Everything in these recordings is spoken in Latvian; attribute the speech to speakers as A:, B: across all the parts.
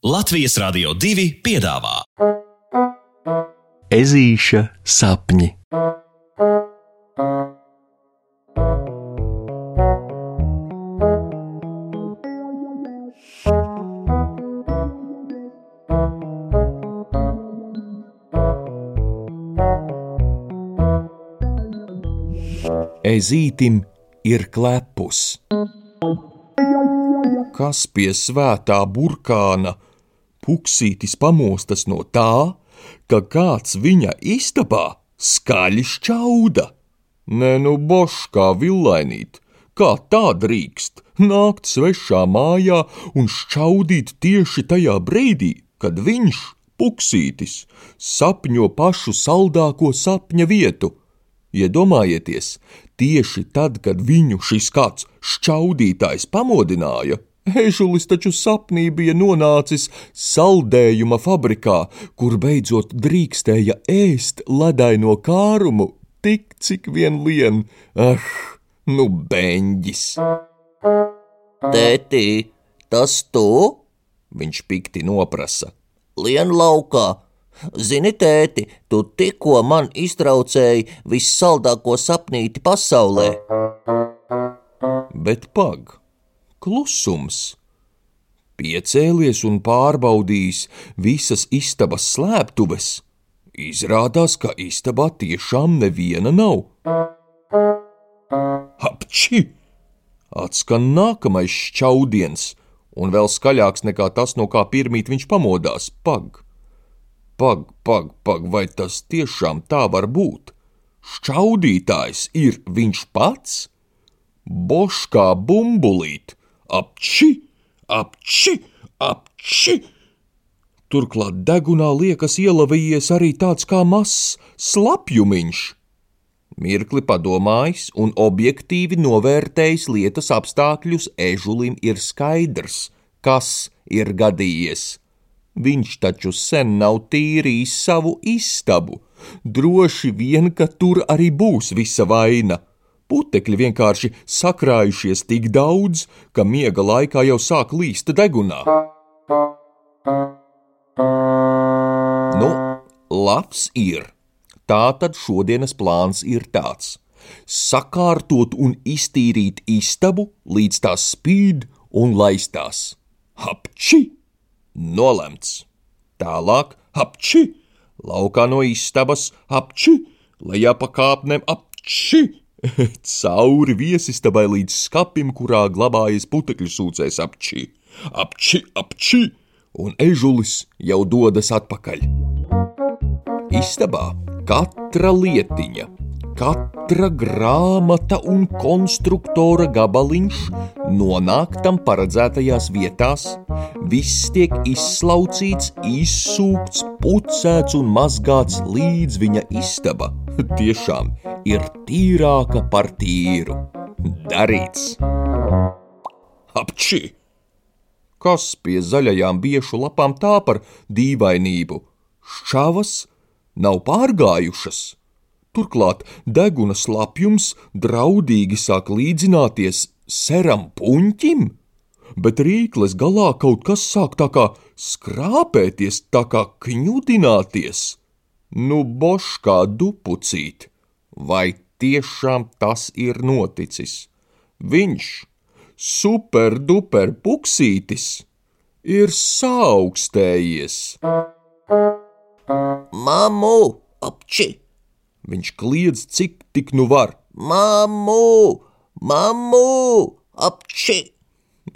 A: Latvijas Rādio 2 piedāvā
B: Ezīša sapņi. Ezītim ir klepus. Kas pie svētā burkāna puksītis pamostas no tā, ka kāds viņa istabā skaļi šķauda? Nē, nu, boškā villainīt, kā tā drīkst nākt svešā mājā un šķaudīt tieši tajā brīdī, kad viņš, puksītis, sapņo pašu saldāko sapņa vietu. Iedomājieties, tieši tad, kad viņu šis kāds šķaudītājs pamodināja, Ežulis taču sapnī bija nonācis saldējuma fabrikā, kur beidzot drīkstēja ēst ledaino kārumu tik, cik vien lien. Ah, nu beņģis!
C: Tētī, tas tu? Viņš pikti noprasa. Lien laukā! Zini, tēti, tu tikko man iztraucēji vissaldāko sapnīti pasaulē.
B: Bet pag! Klusums. Piecēlies un pārbaudījis visas istabas slēptuves, izrādās, ka istabā tiešām neviena nav. Apči! Atskan nākamais šķaudiens, un vēl skaļāks nekā tas, no kā pirmīt viņš pamodās. Pag, pag, pag, pag, vai tas tiešām tā var būt? Šķaudītājs ir viņš pats? Boškā bumbulīt! Apči, apči, apči. Turklāt degunā liekas ielavījies arī tāds kā mazs slapjumiņš. Mirkli padomājis un objektīvi novērtējis lietas apstākļus, ežulim ir skaidrs, kas ir gadījies. Viņš taču sen nav tīrījis savu istabu, droši vien, ka tur arī būs visa vaina. Putekļi vienkārši sakrājušies tik daudz, ka miega laikā jau sāk līst degunā. Nu, labs ir. Tā tad šodienas plāns ir tāds: sakārtot un iztīrīt istabu, līdz tās spīd un laistās. Apči! Nolemts! Tālāk, apči! Laukā no istabas, apči! Lejā pa kāpnēm, apči! Cauri viesistabai līdz skapim, kurā glabājas putekļu sūcējs apči, apči, apči, un ežulis jau dodas atpakaļ. Istabā katra lietiņa, katra grāmata un konstruktora gabaliņš nonāk tam paredzētajās vietās, viss tiek izslaucīts, izsūkts, pucēts un mazgāts līdz viņa istaba. Tiešām ir tīrāka par tīru. Darīts! Apči! Kas pie zaļajām biešu lapām tā par dīvainību? Šķavas nav pārgājušas. Turklāt deguna slapjums draudīgi sāk līdzināties seram puņķim, bet rīkles galā kaut kas sāk tā kā skrāpēties, tā kā kņudināties. Nu, boškā dupucīt, vai tiešām tas ir noticis? Viņš, superduper puksītis, ir saaugstējies.
C: Māmu, apči!
B: Viņš kliedz, cik tik nu var.
C: Māmu, māmu, apči!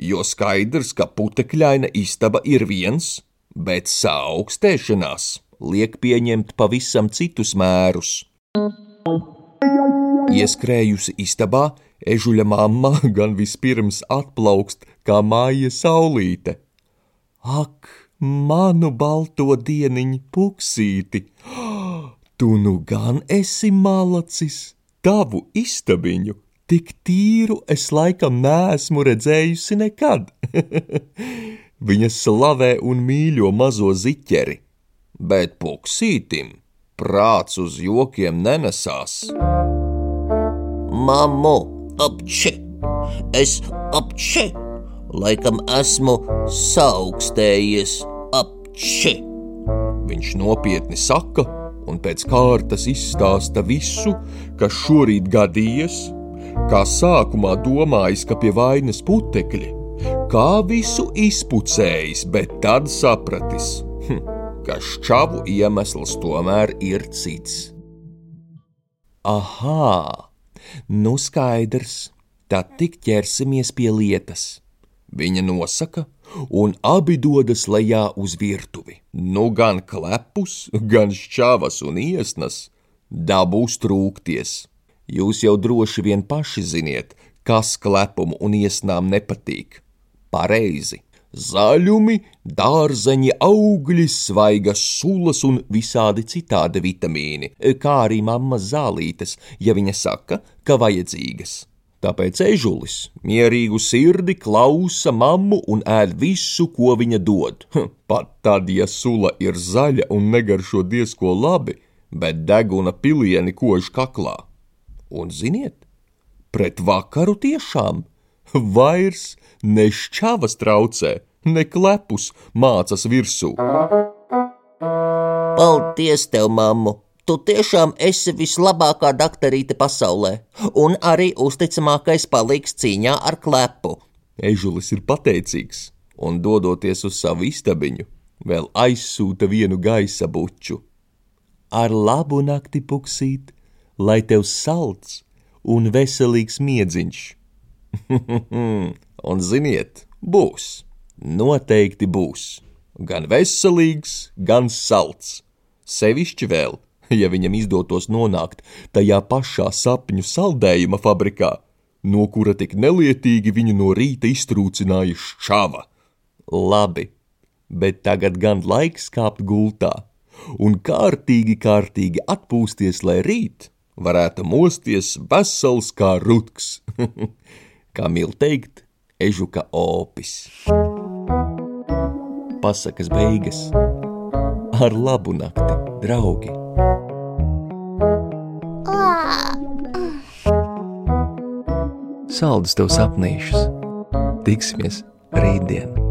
B: Jo skaidrs, ka putekļaina istaba ir viens, bet saaugstēšanās liek pieņemt pavisam citus mērus. Ieskrējusi istabā, ežuļa mamma gan vispirms atplaukst kā māja saulīte. Ak, manu balto dieniņu puksīti! Tu nu gan esi malacis, tavu istabiņu! Tik tīru es laikam neesmu redzējusi nekad. Viņa slavē un mīļo mazo ziķeri bet puksītim prāts uz jokiem nenesās.
C: Māmu, apči! Es apči! Laikam esmu saaugstējies, Či!
B: Viņš nopietni saka, un pēc kārtas izstāsta visu, kas šorīt gadījies, kā sākumā domājis, ka pie vainas putekļi, kā visu izpucējis, bet tad sapratis, hm, ka šķavu iemesls tomēr ir cits. Aha, nu skaidrs, tad tik ķersimies pie lietas. Viņa nosaka, un abi dodas lejā uz virtuvi. Nu, gan klepus, gan šķavas un iesnas dabūs trūkties. Jūs jau droši vien paši ziniet, kas klepumu un iesnām nepatīk. Pareizi! Zaļumi, dārzeņi, augļi, svaigas sulas un visādi citādi vitamīni, kā arī mammas zālītes, ja viņa saka, ka vajadzīgas. Tāpēc ežulis mierīgu sirdi klausa mammu un ēd visu, ko viņa dod. Pat tad, ja sula ir zaļa un negaršo diezko labi, bet deguna pilieni kož kaklā. Un ziniet, pret vakaru tiešām vairs ne šķavas traucē, ne klepus mācas virsū.
C: Paldies tev, mammu! Tu tiešām esi vislabākā doktorīte pasaulē, un arī uzticamākais palīgs cīņā ar klepu.
B: Ežulis ir pateicīgs, un dodoties uz savu istabiņu, vēl aizsūta vienu gaisa buču. Ar labu nakti puksīt, lai tev salds un veselīgs miedziņš. un ziniet, būs, noteikti būs, gan veselīgs, gan salds, sevišķi vēl ja viņam izdotos nonākt tajā pašā sapņu saldējuma fabrikā, no kura tik nelietīgi viņu no rīta iztrūcināja šķava. Labi, bet tagad gan laiks kāpt gultā un kārtīgi, kārtīgi atpūsties, lai rīt varētu mosties vesels kā rutks, kā mīl teikt, ežuka opis. Pasakas beigas ar labu nakti, draugi! Saldus tev sapnīšus! Tiksimies rītdien!